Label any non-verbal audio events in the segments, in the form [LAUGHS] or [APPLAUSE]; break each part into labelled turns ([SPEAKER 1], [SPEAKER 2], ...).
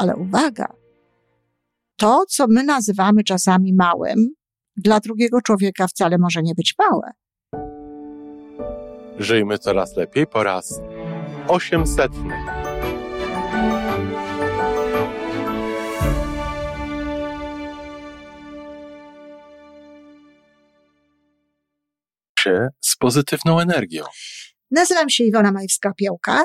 [SPEAKER 1] ale uwaga, to, co my nazywamy czasami małym, dla drugiego człowieka wcale może nie być małe.
[SPEAKER 2] Żyjmy coraz lepiej po raz 800. Się z pozytywną energią.
[SPEAKER 1] Nazywam się Iwona Majwska-Piołka.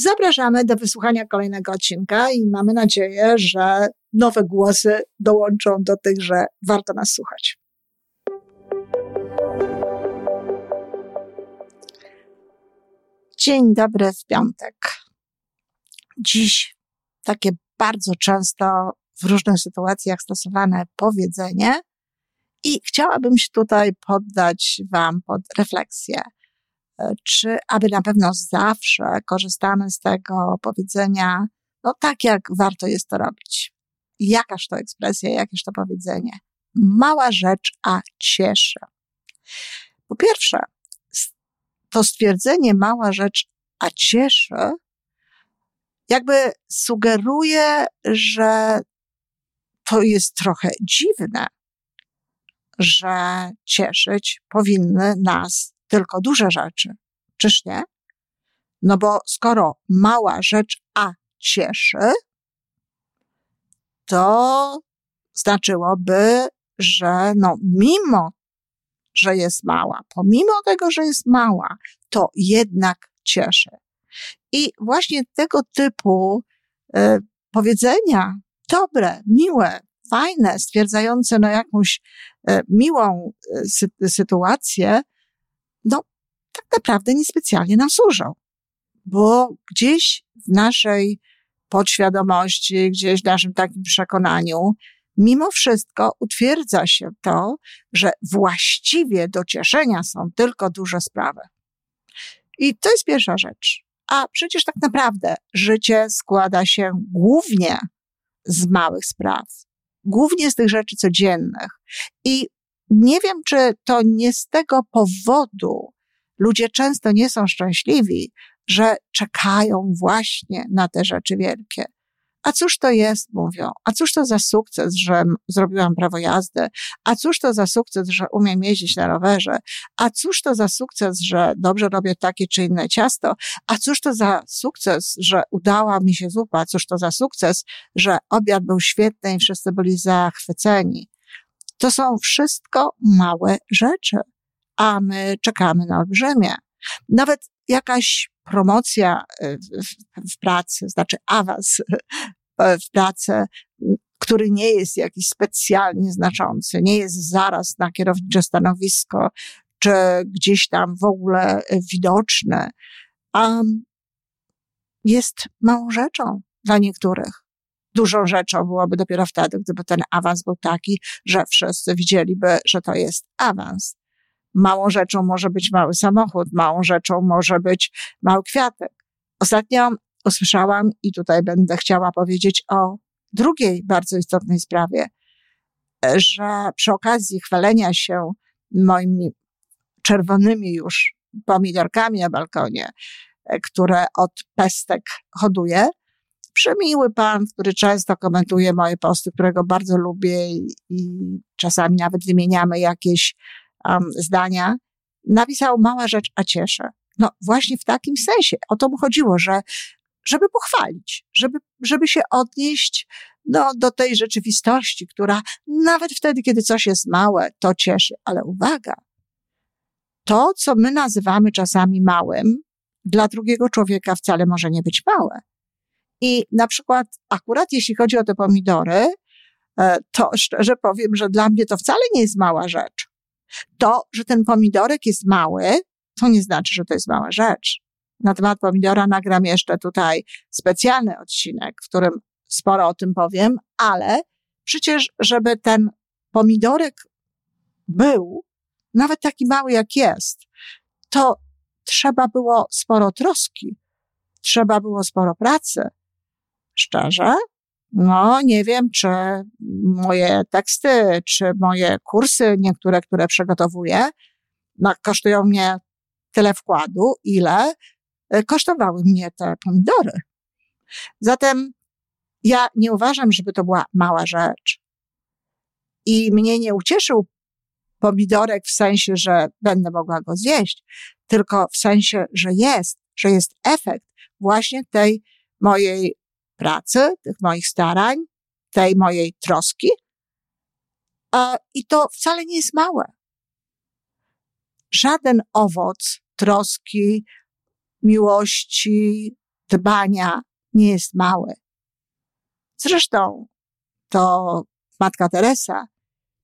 [SPEAKER 1] Zapraszamy do wysłuchania kolejnego odcinka i mamy nadzieję, że nowe głosy dołączą do tych, że warto nas słuchać. Dzień dobry w piątek. Dziś takie bardzo często w różnych sytuacjach stosowane powiedzenie i chciałabym się tutaj poddać Wam pod refleksję. Czy aby na pewno zawsze korzystamy z tego powiedzenia, no tak jak warto jest to robić? Jakaż to ekspresja, jakież to powiedzenie? Mała rzecz, a cieszy. Po pierwsze, to stwierdzenie mała rzecz, a cieszy, jakby sugeruje, że to jest trochę dziwne, że cieszyć powinny nas tylko duże rzeczy. Czyż nie? No bo skoro mała rzecz A cieszy, to znaczyłoby, że no mimo że jest mała. Pomimo tego, że jest mała, to jednak cieszy. I właśnie tego typu y, powiedzenia, dobre, miłe, fajne, stwierdzające no jakąś y, miłą y, sy sytuację, no tak naprawdę niespecjalnie nam służą. Bo gdzieś w naszej podświadomości, gdzieś w naszym takim przekonaniu, mimo wszystko utwierdza się to, że właściwie do cieszenia są tylko duże sprawy. I to jest pierwsza rzecz. A przecież tak naprawdę życie składa się głównie z małych spraw, głównie z tych rzeczy codziennych. I nie wiem, czy to nie z tego powodu ludzie często nie są szczęśliwi, że czekają właśnie na te rzeczy wielkie. A cóż to jest, mówią? A cóż to za sukces, że zrobiłam prawo jazdy? A cóż to za sukces, że umiem jeździć na rowerze? A cóż to za sukces, że dobrze robię takie czy inne ciasto? A cóż to za sukces, że udała mi się zupa? Cóż to za sukces, że obiad był świetny i wszyscy byli zachwyceni? To są wszystko małe rzeczy, a my czekamy na olbrzymie. Nawet jakaś promocja y, w, w pracy, znaczy awans w pracę, który nie jest jakiś specjalnie znaczący, nie jest zaraz na kierownicze stanowisko, czy gdzieś tam w ogóle widoczny, a jest małą rzeczą dla niektórych. Dużą rzeczą byłoby dopiero wtedy, gdyby ten awans był taki, że wszyscy widzieliby, że to jest awans. Małą rzeczą może być mały samochód, małą rzeczą może być mały kwiatek. Ostatnio usłyszałam i tutaj będę chciała powiedzieć o drugiej bardzo istotnej sprawie, że przy okazji chwalenia się moimi czerwonymi już pomidorkami na balkonie, które od pestek hoduję, przemiły pan, który często komentuje moje posty, którego bardzo lubię i, czasami nawet wymieniamy jakieś um, zdania, napisał mała rzecz, a cieszę. No właśnie w takim sensie. O to mu chodziło, że żeby pochwalić, żeby, żeby się odnieść no, do tej rzeczywistości, która nawet wtedy, kiedy coś jest małe, to cieszy. Ale uwaga, to, co my nazywamy czasami małym, dla drugiego człowieka wcale może nie być małe. I na przykład, akurat jeśli chodzi o te pomidory, e, to szczerze powiem, że dla mnie to wcale nie jest mała rzecz. To, że ten pomidorek jest mały, to nie znaczy, że to jest mała rzecz na temat pomidora nagram jeszcze tutaj specjalny odcinek, w którym sporo o tym powiem, ale przecież, żeby ten pomidorek był, nawet taki mały jak jest, to trzeba było sporo troski, trzeba było sporo pracy. Szczerze, no nie wiem, czy moje teksty, czy moje kursy, niektóre, które przygotowuję, no, kosztują mnie tyle wkładu, ile e, kosztowały mnie te pomidory. Zatem ja nie uważam, żeby to była mała rzecz. I mnie nie ucieszył pomidorek w sensie, że będę mogła go zjeść, tylko w sensie, że jest, że jest efekt właśnie tej mojej pracy, tych moich starań, tej mojej troski. I to wcale nie jest małe. Żaden owoc troski, miłości, dbania nie jest mały. Zresztą to matka Teresa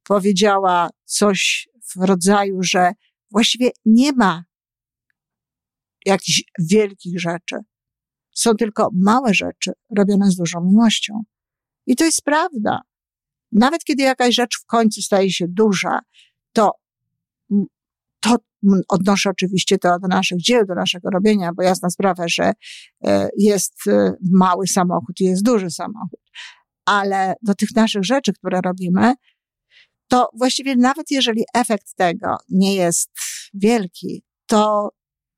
[SPEAKER 1] powiedziała coś w rodzaju, że właściwie nie ma jakichś wielkich rzeczy. Są tylko małe rzeczy robione z dużą miłością. I to jest prawda. Nawet kiedy jakaś rzecz w końcu staje się duża, to, to odnoszę oczywiście to do naszych dzieł, do naszego robienia, bo jasna sprawa, że e, jest e, mały samochód i jest duży samochód. Ale do tych naszych rzeczy, które robimy, to właściwie nawet jeżeli efekt tego nie jest wielki, to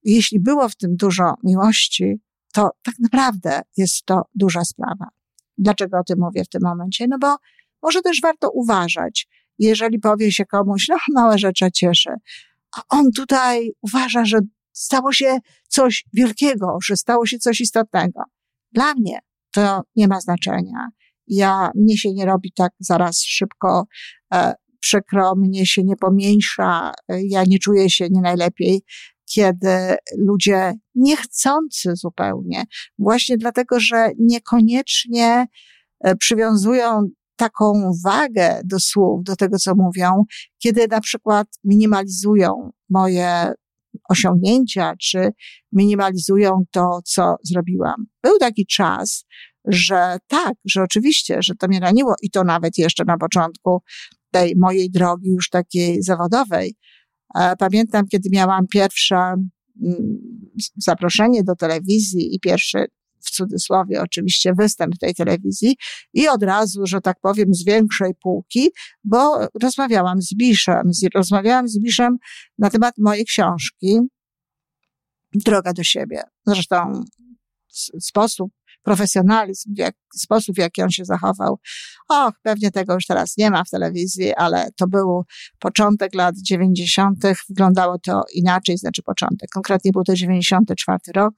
[SPEAKER 1] jeśli było w tym dużo miłości, to tak naprawdę jest to duża sprawa. Dlaczego o tym mówię w tym momencie? No bo może też warto uważać, jeżeli powie się komuś, no małe rzeczy cieszy, a on tutaj uważa, że stało się coś wielkiego, że stało się coś istotnego. Dla mnie to nie ma znaczenia. Ja, mnie się nie robi tak zaraz szybko e, przykro, mnie się nie pomniejsza, e, ja nie czuję się nie najlepiej, kiedy ludzie niechcący zupełnie, właśnie dlatego, że niekoniecznie e, przywiązują taką wagę do słów, do tego, co mówią, kiedy na przykład minimalizują moje osiągnięcia, czy minimalizują to, co zrobiłam. Był taki czas, że tak, że oczywiście, że to mnie raniło i to nawet jeszcze na początku tej mojej drogi już takiej zawodowej. Pamiętam, kiedy miałam pierwsze mm, zaproszenie do telewizji i pierwszy w cudzysłowie oczywiście występ tej telewizji i od razu, że tak powiem, z większej półki, bo rozmawiałam z Biszem, rozmawiałam z Biszem na temat mojej książki Droga do siebie. Zresztą sposób, profesjonalizm, jak, sposób, w jaki on się zachował. Och, pewnie tego już teraz nie ma w telewizji, ale to był początek lat 90. Wyglądało to inaczej, znaczy początek. Konkretnie był to 94 rok.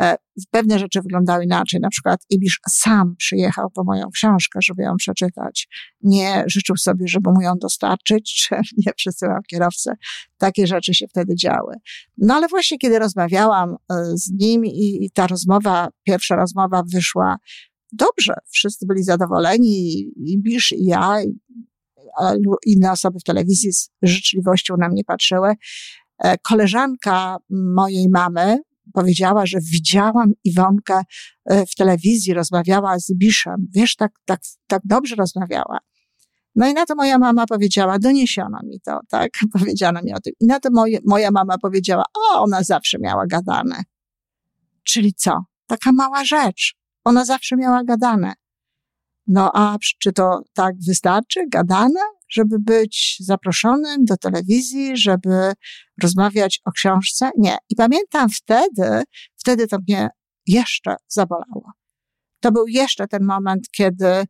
[SPEAKER 1] E, pewne rzeczy wyglądały inaczej. Na przykład Ibisz sam przyjechał po moją książkę, żeby ją przeczytać. Nie życzył sobie, żeby mu ją dostarczyć, [LAUGHS] czy nie przesyłał kierowcę. Takie rzeczy się wtedy działy. No ale właśnie kiedy rozmawiałam e, z nim i, i ta rozmowa, pierwsza rozmowa wyszła dobrze. Wszyscy byli zadowoleni, Ibisz i ja, i inne osoby w telewizji z życzliwością na mnie patrzyły. E, koleżanka mojej mamy, powiedziała, że widziałam Iwonkę e, w telewizji, rozmawiała z Ibiszem. Wiesz, tak, tak, tak dobrze rozmawiała. No i na to moja mama powiedziała, doniesiono mi to, tak? [LAUGHS] Powiedziano mi o tym. I na to moje, moja mama powiedziała, o, ona zawsze miała gadane. Czyli co? Taka mała rzecz. Ona zawsze miała gadane. No a czy to tak wystarczy? Gadane? Żeby być zaproszonym do telewizji, żeby rozmawiać o książce? Nie. I pamiętam wtedy, wtedy to mnie jeszcze zabolało. To był jeszcze ten moment, kiedy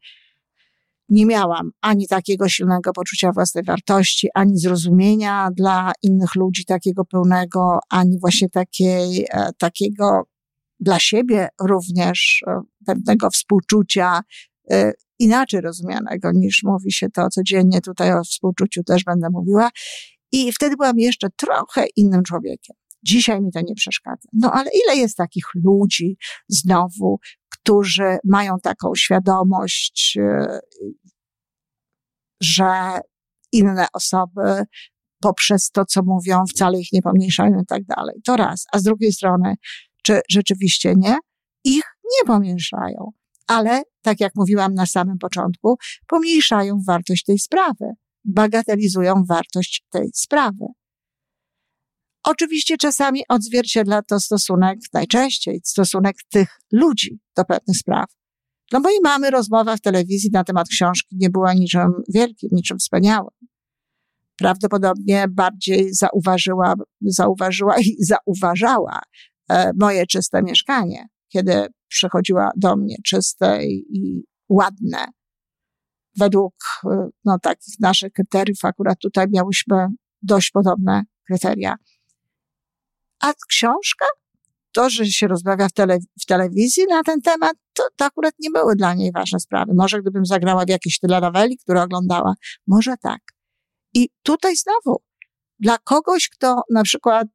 [SPEAKER 1] nie miałam ani takiego silnego poczucia własnej wartości, ani zrozumienia dla innych ludzi takiego pełnego, ani właśnie takiej, e, takiego dla siebie również e, pewnego współczucia, e, inaczej rozumianego niż mówi się to codziennie. Tutaj o współczuciu też będę mówiła. I wtedy byłam jeszcze trochę innym człowiekiem. Dzisiaj mi to nie przeszkadza. No ale ile jest takich ludzi znowu, którzy mają taką świadomość, e, że inne osoby poprzez to, co mówią, wcale ich nie pomniejszają i tak dalej. To raz. A z drugiej strony, czy rzeczywiście nie? Ich nie pomniejszają ale, tak jak mówiłam na samym początku, pomniejszają wartość tej sprawy, bagatelizują wartość tej sprawy. Oczywiście czasami odzwierciedla to stosunek, najczęściej stosunek tych ludzi do pewnych spraw. Dla mojej mamy rozmowa w telewizji na temat książki nie była niczym wielkim, niczym wspaniałym. Prawdopodobnie bardziej zauważyła, zauważyła i zauważała e, moje czyste mieszkanie, kiedy przychodziła do mnie czyste i ładne. Według e, no, takich naszych kryteriów, akurat tutaj miałyśmy dość podobne kryteria. A książka? To, że się rozmawia w, tele, w telewizji na ten temat, to, to akurat nie były dla niej ważne sprawy. Może gdybym zagrała w jakiejś telenoweli, które oglądała, może tak. I tutaj znowu, dla kogoś, kto na przykład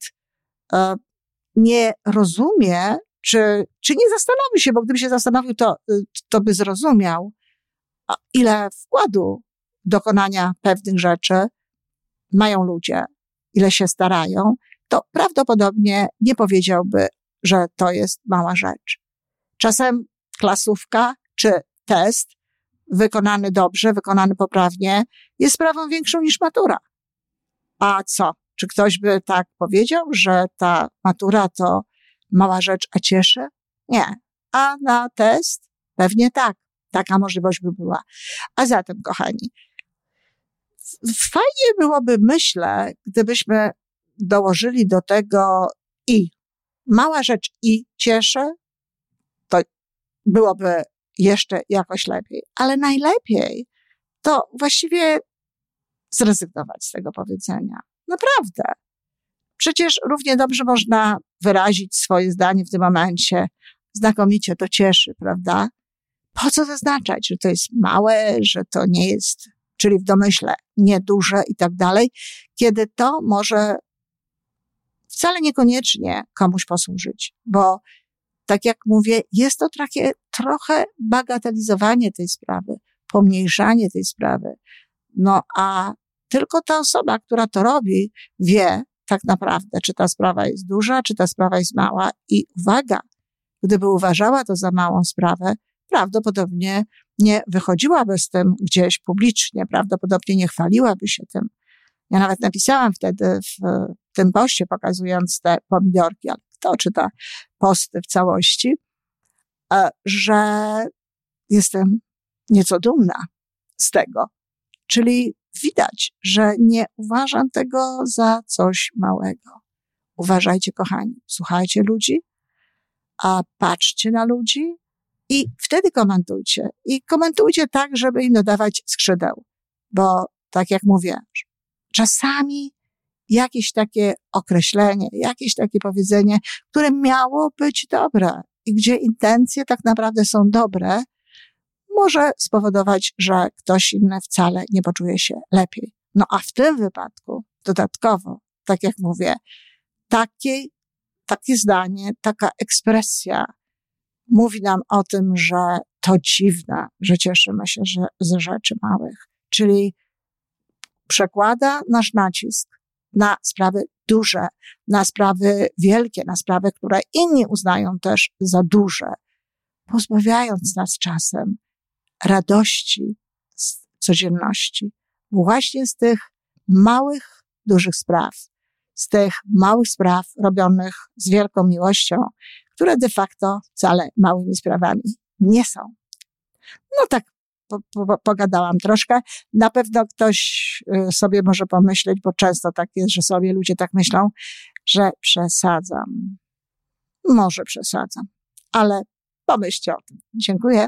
[SPEAKER 1] e, nie rozumie, czy, czy nie zastanowi się, bo gdyby się zastanowił, to, to by zrozumiał, ile wkładu dokonania pewnych rzeczy mają ludzie, ile się starają, to prawdopodobnie nie powiedziałby, że to jest mała rzecz. Czasem klasówka czy test wykonany dobrze, wykonany poprawnie jest sprawą większą niż matura. A co? Czy ktoś by tak powiedział, że ta matura to mała rzecz, a cieszy? Nie. A na test? Pewnie tak. Taka możliwość by była. A zatem, kochani, fajnie byłoby, myślę, gdybyśmy dołożyli do tego i mała rzecz i cieszę, to byłoby jeszcze jakoś lepiej. Ale najlepiej to właściwie zrezygnować z tego powiedzenia. Naprawdę. Przecież równie dobrze można wyrazić swoje zdanie w tym momencie. Znakomicie to cieszy, prawda? Po co zaznaczać, że to jest małe, że to nie jest, czyli w domyśle nieduże i tak dalej, kiedy to może wcale niekoniecznie komuś posłużyć, bo tak jak mówię, jest to takie trochę bagatelizowanie tej sprawy, pomniejszanie tej sprawy. No a tylko ta osoba, która to robi, wie tak naprawdę, czy ta sprawa jest duża, czy ta sprawa jest mała. I uwaga, gdyby uważała to za małą sprawę, prawdopodobnie nie wychodziłaby z tym gdzieś publicznie, prawdopodobnie nie chwaliłaby się tym. Ja nawet napisałam wtedy w tym poście, pokazując te pomidorki, ale kto czyta posty w całości, e, że jestem nieco dumna z tego. Czyli widać, że nie uważam tego za coś małego. Uważajcie, kochani, słuchajcie ludzi, a patrzcie na ludzi i wtedy komentujcie. I komentujcie tak, żeby im dodawać skrzydeł. Bo tak jak mówię, czasami jakieś takie określenie, jakieś takie powiedzenie, które miało być dobre i gdzie intencje tak naprawdę są dobre, może spowodować, że ktoś inny wcale nie poczuje się lepiej. No a w tym wypadku dodatkowo, tak jak mówię, takie, takie zdanie, taka ekspresja mówi nam o tym, że to dziwne, że cieszymy się że, ze rzeczy małych. Czyli przekłada nasz nacisk na sprawy duże, na sprawy wielkie, na sprawy, które inni uznają też za duże, pozbawiając nas czasem radości z codzienności, właśnie z tych małych, dużych spraw, z tych małych spraw robionych z wielką miłością, które de facto wcale małymi sprawami nie są. No tak po, po, pogadałam troszkę. Na pewno ktoś y, sobie może pomyśleć, bo często tak jest, że sobie ludzie tak myślą, że przesadzam. Może przesadzam, ale pomyślcie o tym. Dziękuję.